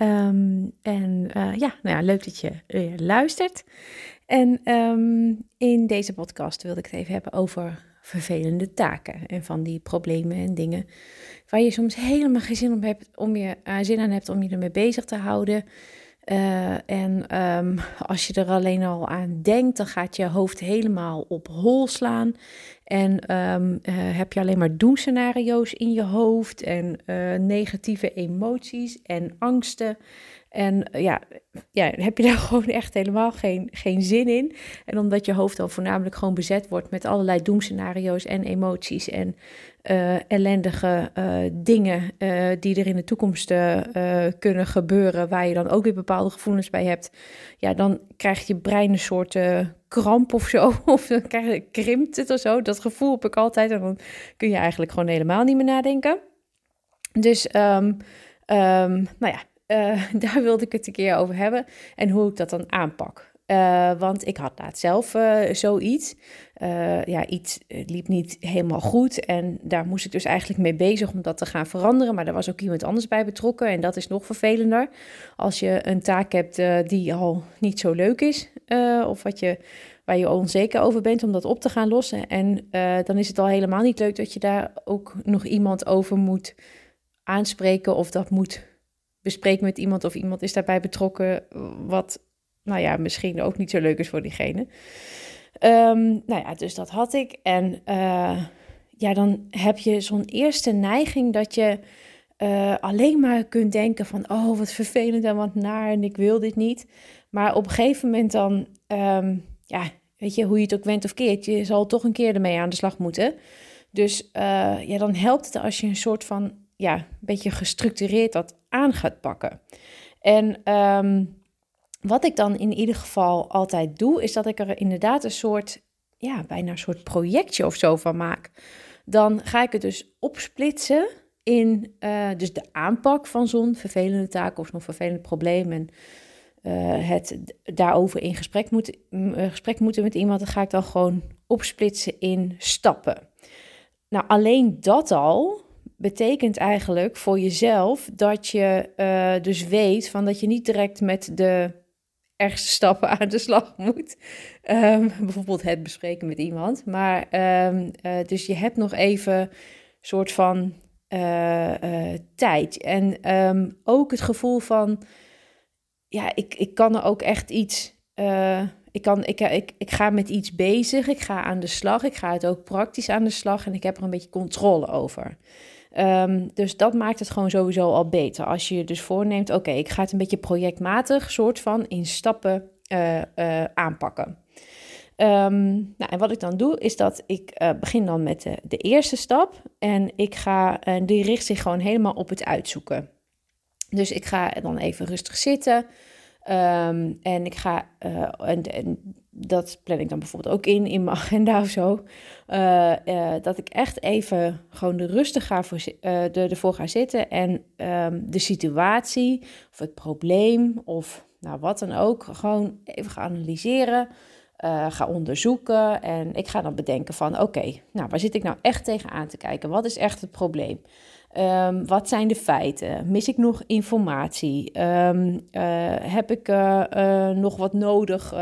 Ehm, en uh, ja, nou ja, leuk dat je luistert. En um, in deze podcast wilde ik het even hebben over vervelende taken. En van die problemen en dingen waar je soms helemaal geen zin, om hebt, om je, uh, zin aan hebt om je ermee bezig te houden. Uh, en um, als je er alleen al aan denkt, dan gaat je hoofd helemaal op hol slaan. En um, uh, heb je alleen maar doemscenario's in je hoofd en uh, negatieve emoties en angsten. En ja, ja, heb je daar gewoon echt helemaal geen, geen zin in. En omdat je hoofd al voornamelijk gewoon bezet wordt met allerlei doemscenario's en emoties en uh, ellendige uh, dingen uh, die er in de toekomst kunnen gebeuren, waar je dan ook weer bepaalde gevoelens bij hebt, ja, dan krijgt je brein een soort kramp of zo, of dan krijg je, krimpt het of zo. Dat gevoel heb ik altijd en dan kun je eigenlijk gewoon helemaal niet meer nadenken. Dus, um, um, nou ja, daar wilde ik het een keer over hebben en hoe ik dat dan aanpak. Uh, want ik had laat zelf uh, zoiets. Uh, ja, iets liep niet helemaal goed. En daar moest ik dus eigenlijk mee bezig om dat te gaan veranderen. Maar er was ook iemand anders bij betrokken. En dat is nog vervelender. Als je een taak hebt die al niet zo leuk is. of wat je, waar je onzeker over bent om dat op te gaan lossen. En dan is het al helemaal niet leuk dat je daar ook nog iemand over moet aanspreken. Of dat moet bespreken met iemand. Of iemand is daarbij betrokken. Wat nou ja, misschien ook niet zo leuk is voor diegene. Um, nou ja, dus dat had ik. En uh, ja, dan heb je zo'n eerste neiging dat je uh, alleen maar kunt denken van... oh, wat vervelend en wat naar en ik wil dit niet. Maar op een gegeven moment dan... Um, ja, weet je, hoe je het ook went of keert... je zal toch een keer ermee aan de slag moeten. Dus uh, ja, dan helpt het als je een soort van... ja, een beetje gestructureerd dat aan gaat pakken. En... Um, wat ik dan in ieder geval altijd doe, is dat ik er inderdaad een soort, ja, bijna een soort projectje of zo van maak. Dan ga ik het dus opsplitsen in uh, dus de aanpak van zo'n vervelende taak of zo'n vervelend probleem. En uh, het daarover in gesprek, moet, uh, gesprek moeten met iemand, dan ga ik dan gewoon opsplitsen in stappen. Nou, alleen dat al betekent eigenlijk voor jezelf dat je dus weet van dat je niet direct met de ergste stappen aan de slag moet. Um, bijvoorbeeld het bespreken met iemand. Maar um, uh, dus je hebt nog even soort van uh, uh, tijd. En um, ook het gevoel van, ja, ik, ik kan er ook echt iets. ik, kan, ik, ik, ik ga met iets bezig, ik ga aan de slag, ik ga het ook praktisch aan de slag en ik heb er een beetje controle over. Um, dus dat maakt het gewoon sowieso al beter. Als je je dus voorneemt, oké, ik ga het een beetje projectmatig, soort van in stappen uh, uh, aanpakken. Um, nou, en wat ik dan doe, is dat ik uh, begin dan met de, de, eerste stap. En ik ga, en die richt zich gewoon helemaal op het uitzoeken. Dus ik ga dan even rustig zitten. Um, en ik ga, en, en dat plan ik dan bijvoorbeeld ook in, in mijn agenda of zo. Uh, uh, dat ik echt even gewoon de rustig ga voor, de, ervoor ga zitten en um, de situatie of het probleem of nou, wat dan ook, gewoon even ga analyseren, ga onderzoeken. En ik ga dan bedenken van oké, nou waar zit ik nou echt tegenaan te kijken? Wat is echt het probleem? Um, wat zijn de feiten? Mis ik nog informatie? Um, heb ik nog wat nodig?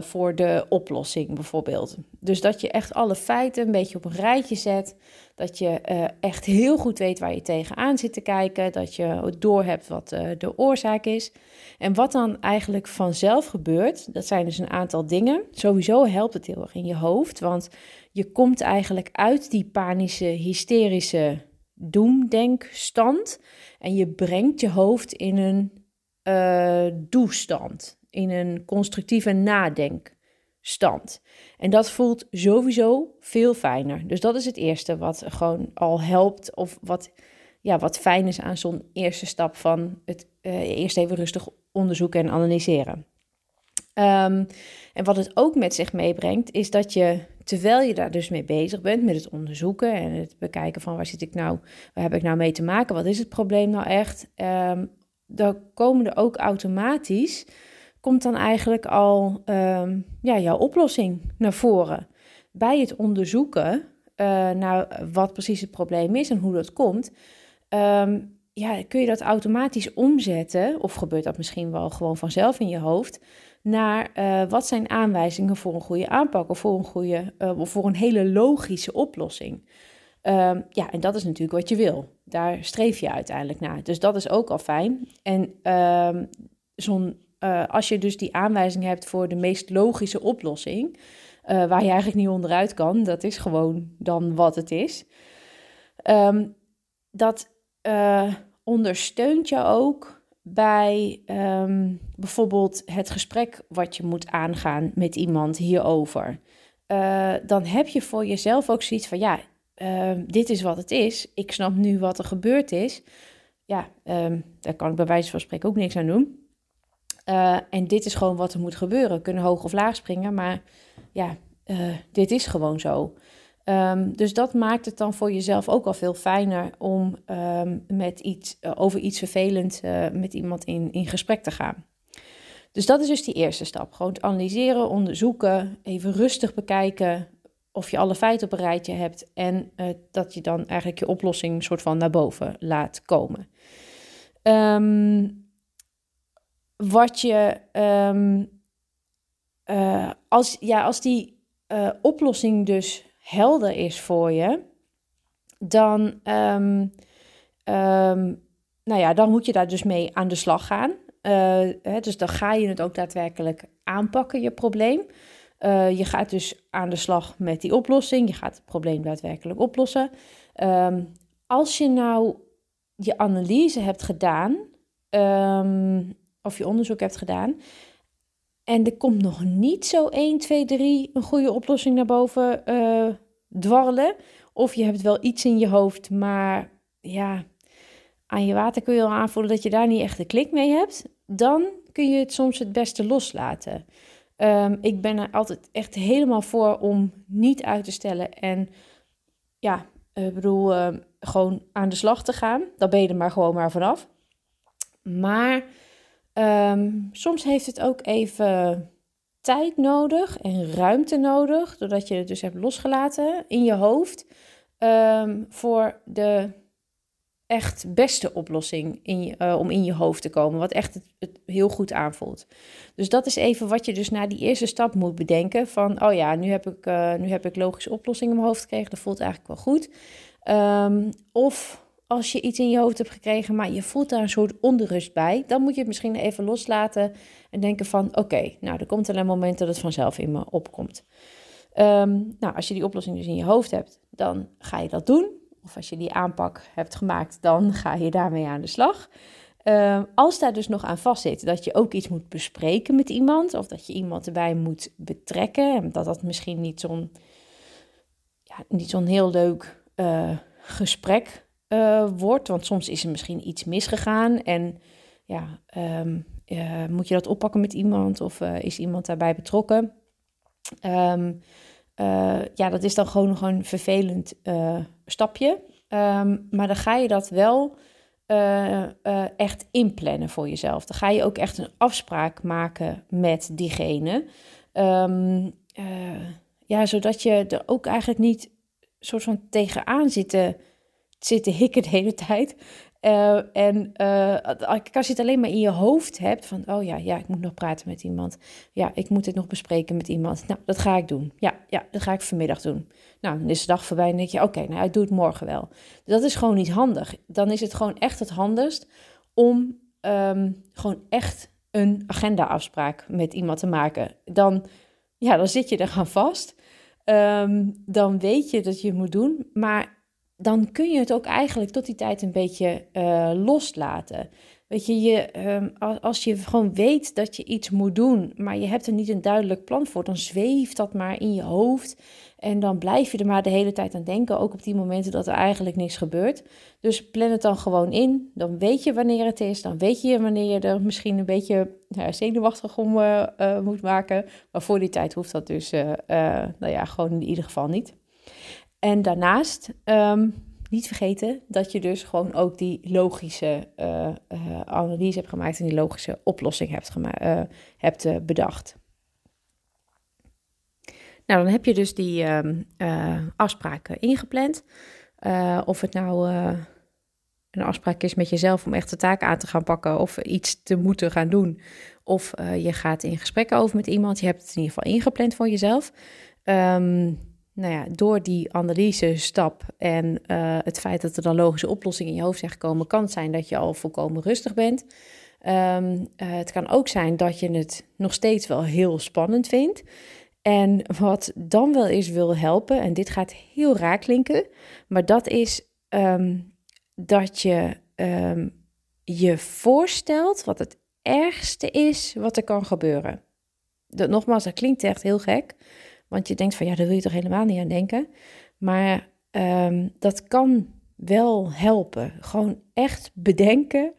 voor de oplossing bijvoorbeeld. Dus dat je echt alle feiten een beetje op een rijtje zet. Dat je echt heel goed weet waar je tegenaan zit te kijken. Dat je doorhebt wat de oorzaak is. En wat dan eigenlijk vanzelf gebeurt, dat zijn dus een aantal dingen. Sowieso helpt het heel erg in je hoofd, want je komt eigenlijk uit die panische, hysterische doemdenkstand. En je brengt je hoofd in een doestand in een constructieve nadenkstand. En dat voelt sowieso veel fijner. Dus dat is het eerste wat gewoon al helpt of wat, ja, wat fijn is aan zo'n eerste stap van het uh, eerst even rustig onderzoeken en analyseren. Ehm, en wat het ook met zich meebrengt, is dat je, terwijl je daar dus mee bezig bent, met het onderzoeken en het bekijken van waar zit ik nou, waar heb ik nou mee te maken, wat is het probleem nou echt, um, dan komen er ook automatisch, komt dan eigenlijk al um, ja, jouw oplossing naar voren. Bij het onderzoeken uh, naar wat precies het probleem is en hoe dat komt, ja, kun je dat automatisch omzetten, of gebeurt dat misschien wel gewoon vanzelf in je hoofd, naar uh, wat zijn aanwijzingen voor een goede aanpak of voor een, goede, of voor een hele logische oplossing. Um, ja, en dat is natuurlijk wat je wil. Daar streef je uiteindelijk naar. Dus dat is ook al fijn. En um, zo'n, uh, als je dus die aanwijzing hebt voor de meest logische oplossing, waar je eigenlijk niet onderuit kan, dat is gewoon dan wat het is. Um, dat ondersteunt je ook bij um, bijvoorbeeld het gesprek wat je moet aangaan met iemand hierover. Uh, dan heb je voor jezelf ook zoiets van, ja, uh, dit is wat het is. Ik snap nu wat er gebeurd is. Ja, um, daar kan ik bij wijze van spreken ook niks aan doen. Uh, en dit is gewoon wat er moet gebeuren. We kunnen hoog of laag springen, maar ja, dit is gewoon zo. Um, dus dat maakt het dan voor jezelf ook al veel fijner om um, met iets, uh, over iets vervelend uh, met iemand in, in gesprek te gaan. Dus dat is dus die eerste stap. Gewoon analyseren, onderzoeken, even rustig bekijken of je alle feiten op een rijtje hebt en uh, dat je dan eigenlijk je oplossing soort van naar boven laat komen. Um, wat je, als, ja, als die oplossing dus helder is voor je, dan, um, um, nou ja, dan moet je daar dus mee aan de slag gaan. Uh, hè, dus dan ga je het ook daadwerkelijk aanpakken, je probleem. Uh, je gaat dus aan de slag met die oplossing. Je gaat het probleem daadwerkelijk oplossen. Um, als je nou je analyse hebt gedaan, of je onderzoek hebt gedaan, en er komt nog niet zo 1, 2, 3 een goede oplossing naar boven uh, dwarrelen. Of je hebt wel iets in je hoofd, maar ja, aan je water kun je al aanvoelen dat je daar niet echt de klik mee hebt. Dan kun je het soms het beste loslaten. Um, ik ben er altijd echt helemaal voor om niet uit te stellen. En ja, ik bedoel, uh, gewoon aan de slag te gaan. Dan ben je er maar gewoon maar vanaf. Maar Um, soms heeft het ook even tijd nodig en ruimte nodig, doordat je het dus hebt losgelaten in je hoofd, um, voor de echt beste oplossing in je, uh, om in je hoofd te komen, wat echt het, heel goed aanvoelt. Dus dat is even wat je dus na die eerste stap moet bedenken van, oh ja, nu heb ik, uh, nu heb ik logische oplossing in mijn hoofd gekregen, dat voelt eigenlijk wel goed. Um, of als je iets in je hoofd hebt gekregen, maar je voelt daar een soort onrust bij, dan moet je het misschien even loslaten en denken van oké, nou er komt er een moment dat het vanzelf in me opkomt. Um, nou, als je die oplossing dus in je hoofd hebt, dan ga je dat doen. Of als je die aanpak hebt gemaakt, dan ga je daarmee aan de slag. Um, als daar dus nog aan vastzit dat je ook iets moet bespreken met iemand, of dat je iemand erbij moet betrekken, en dat dat misschien niet zo'n ja, niet heel leuk uh, gesprek uh, wordt. Want soms is er misschien iets misgegaan en ja, um, uh, moet je dat oppakken met iemand of uh, is iemand daarbij betrokken? Um, ja, dat is dan gewoon nog een vervelend stapje. Um, maar dan ga je dat wel echt inplannen voor jezelf. Dan ga je ook echt een afspraak maken met diegene. ja, zodat je er ook eigenlijk niet soort van tegenaan zit te zitten hikken de hele tijd. Uh, en uh, als je het alleen maar in je hoofd hebt van, oh ja, ja, ik moet nog praten met iemand. Ja, ik moet het nog bespreken met iemand. Nou, dat ga ik doen. Ja, ja, dat ga ik vanmiddag doen. Nou, dan is de dag voorbij en denk je, oké, nou, ik doe het morgen wel. Dat is gewoon niet handig. Dan is het gewoon echt het handigst om um, gewoon echt een agenda-afspraak met iemand te maken. Dan, ja, dan zit je er gaan vast. Um, dan weet je dat je het moet doen, maar dan kun je het ook eigenlijk tot die tijd een beetje uh, loslaten. Weet je, je ehm, als je gewoon weet dat je iets moet doen, maar je hebt er niet een duidelijk plan voor, dan zweeft dat maar in je hoofd. En dan blijf je er maar de hele tijd aan denken, ook op die momenten dat er eigenlijk niks gebeurt. Dus plan het dan gewoon in. Dan weet je wanneer het is. Dan weet je wanneer je er misschien een beetje nou, zenuwachtig om uh, uh, moet maken. Maar voor die tijd hoeft dat dus, nou ja, gewoon in ieder geval niet. En daarnaast, um, niet vergeten dat je dus gewoon ook die logische analyse hebt gemaakt en die logische oplossing hebt, hebt bedacht. Nou, dan heb je dus die uh, afspraken ingepland. Uh, of het nou uh, een afspraak is met jezelf om echt de taak aan te gaan pakken of iets te moeten gaan doen. Of je gaat in gesprek over met iemand. Je hebt het in ieder geval ingepland voor jezelf. Um, nou ja, door die analyse stap en het feit dat er dan logische oplossingen in je hoofd zijn gekomen, kan het zijn dat je al volkomen rustig bent. Um, het kan ook zijn dat je het nog steeds wel heel spannend vindt. En wat dan wel eens wil helpen, en dit gaat heel raar klinken, maar dat is ehm, dat je um, je voorstelt wat het ergste is wat er kan gebeuren. Dat, nogmaals, dat klinkt echt heel gek, want je denkt van ja, daar wil je toch helemaal niet aan denken. Maar um, dat kan wel helpen. Gewoon echt bedenken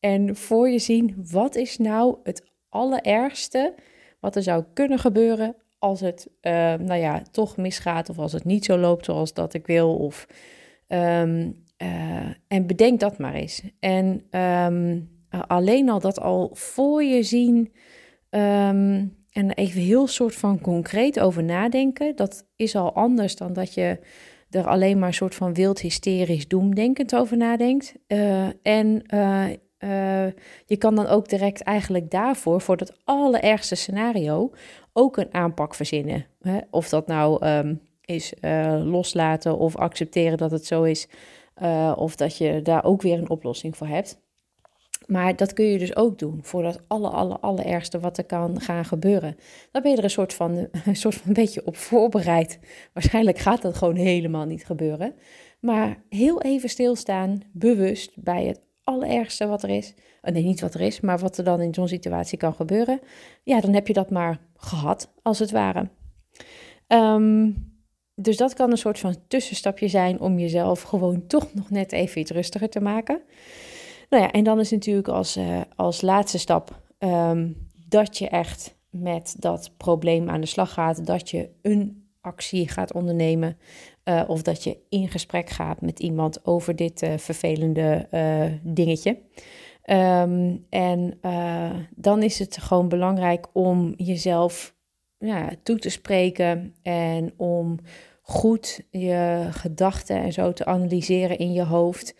en voor je zien wat is nou het allerergste wat er zou kunnen gebeuren als het, uh, nou ja, toch misgaat of als het niet zo loopt zoals dat ik wil. Of, um, uh, en bedenk dat maar eens. En alleen al dat al voor je zien en even heel soort van concreet over nadenken, dat is al anders dan dat je er alleen maar een soort van wild hysterisch doemdenkend over nadenkt. Uh, en uh, je kan dan ook direct eigenlijk daarvoor, voor dat allerergste scenario, ook een aanpak verzinnen. Hè? Of dat nou um, is loslaten of accepteren dat het zo is, of dat je daar ook weer een oplossing voor hebt. Maar dat kun je dus ook doen voor dat aller, aller, allerergste wat er kan gaan gebeuren. Dan ben je er een soort van, een soort van een beetje op voorbereid. Waarschijnlijk gaat dat gewoon helemaal niet gebeuren. Maar heel even stilstaan, bewust bij het allerergste wat er is. Uh, nee, niet wat er is, maar wat er dan in zo'n situatie kan gebeuren. Ja, dan heb je dat maar gehad, als het ware. Um, dus dat kan een soort van tussenstapje zijn om jezelf gewoon toch nog net even iets rustiger te maken. Nou ja, en dan is natuurlijk als, uh, als laatste stap um, dat je echt met dat probleem aan de slag gaat. Dat je een actie gaat ondernemen. Uh, of dat je in gesprek gaat met iemand over dit uh, vervelende dingetje. Um, en dan is het gewoon belangrijk om jezelf ja, toe te spreken en om goed je gedachten en zo te analyseren in je hoofd.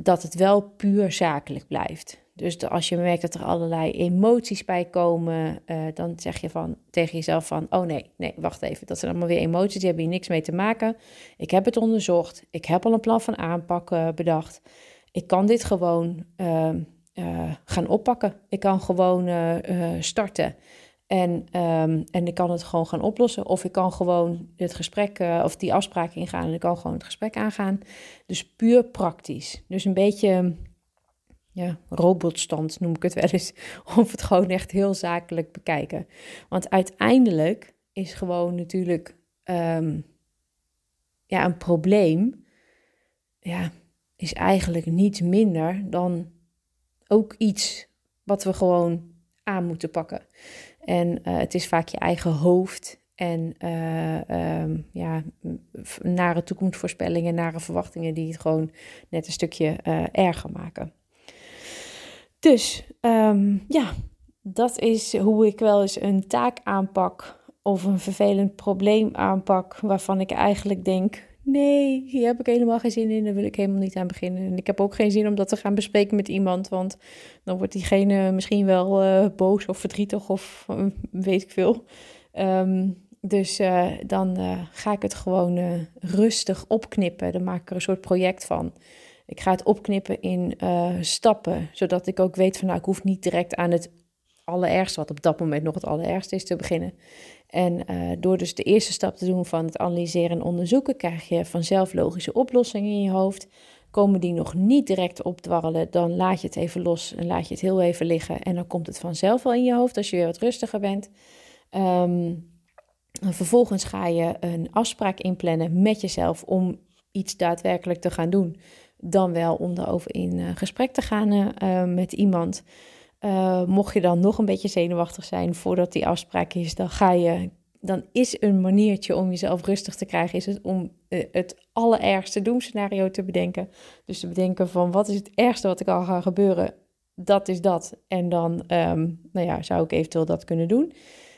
Dat het wel puur zakelijk blijft. Dus als je merkt dat er allerlei emoties bij komen, uh, dan zeg je van, tegen jezelf van, oh nee, nee, wacht even. Dat zijn allemaal weer emoties, die hebben hier niks mee te maken. Ik heb het onderzocht, ik heb al een plan van aanpak bedacht. Ik kan dit gewoon uh, gaan oppakken. Ik kan gewoon starten. En, um, en ik kan het gewoon gaan oplossen. Of ik kan gewoon het gesprek of die afspraak ingaan en ik kan gewoon het gesprek aangaan. Dus puur praktisch. Dus een beetje ja, robotstand noem ik het wel eens, of het gewoon echt heel zakelijk bekijken. Want uiteindelijk is gewoon natuurlijk um, ja, een probleem, ja, is eigenlijk niets minder dan ook iets wat we gewoon aan moeten pakken. En uh, het is vaak je eigen hoofd en uh, um, ja, nare toekomstvoorspellingen, nare verwachtingen die het gewoon net een stukje uh, erger maken. Dus um, ja, dat is hoe ik wel eens een taak aanpak of een vervelend probleem aanpak waarvan ik eigenlijk denk, nee, hier heb ik helemaal geen zin in, daar wil ik helemaal niet aan beginnen. En ik heb ook geen zin om dat te gaan bespreken met iemand, want dan wordt diegene misschien wel uh, boos of verdrietig of uh, weet ik veel. Um, dus uh, dan ga ik het gewoon rustig opknippen. Dan maak ik er een soort project van. Ik ga het opknippen in stappen, zodat ik ook weet van nou, ik hoef niet direct aan het allerergste, wat op dat moment nog het allerergste is, te beginnen. En door dus de eerste stap te doen van het analyseren en onderzoeken, krijg je vanzelf logische oplossingen in je hoofd. Komen die nog niet direct opdwarrelen, dan laat je het even los en laat je het heel even liggen. En dan komt het vanzelf wel in je hoofd als je weer wat rustiger bent. Um, vervolgens ga je een afspraak inplannen met jezelf om iets daadwerkelijk te gaan doen. Dan wel om erover in uh, gesprek te gaan uh, met iemand. Uh, mocht je dan nog een beetje zenuwachtig zijn voordat die afspraak is, dan ga je. Dan is een maniertje om jezelf rustig te krijgen, is het om het allerergste doemscenario te bedenken. Dus te bedenken van wat is het ergste wat er kan gaan gebeuren, dat is dat. En dan um, nou ja, zou ik eventueel dat kunnen doen.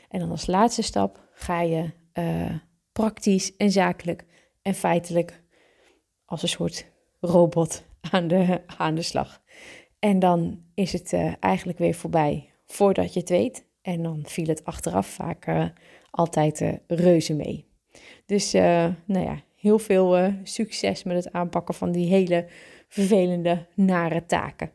En dan als laatste stap ga je uh, praktisch en zakelijk en feitelijk als een soort robot aan de, aan de slag. En dan is het uh, eigenlijk weer voorbij voordat je het weet. En dan viel het achteraf vaak uh, altijd reuze mee. Dus nou ja, heel veel succes met het aanpakken van die hele vervelende, nare taken.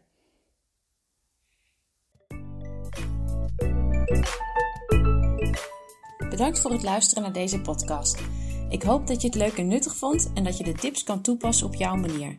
Bedankt voor het luisteren naar deze podcast. Ik hoop dat je het leuk en nuttig vond en dat je de tips kan toepassen op jouw manier.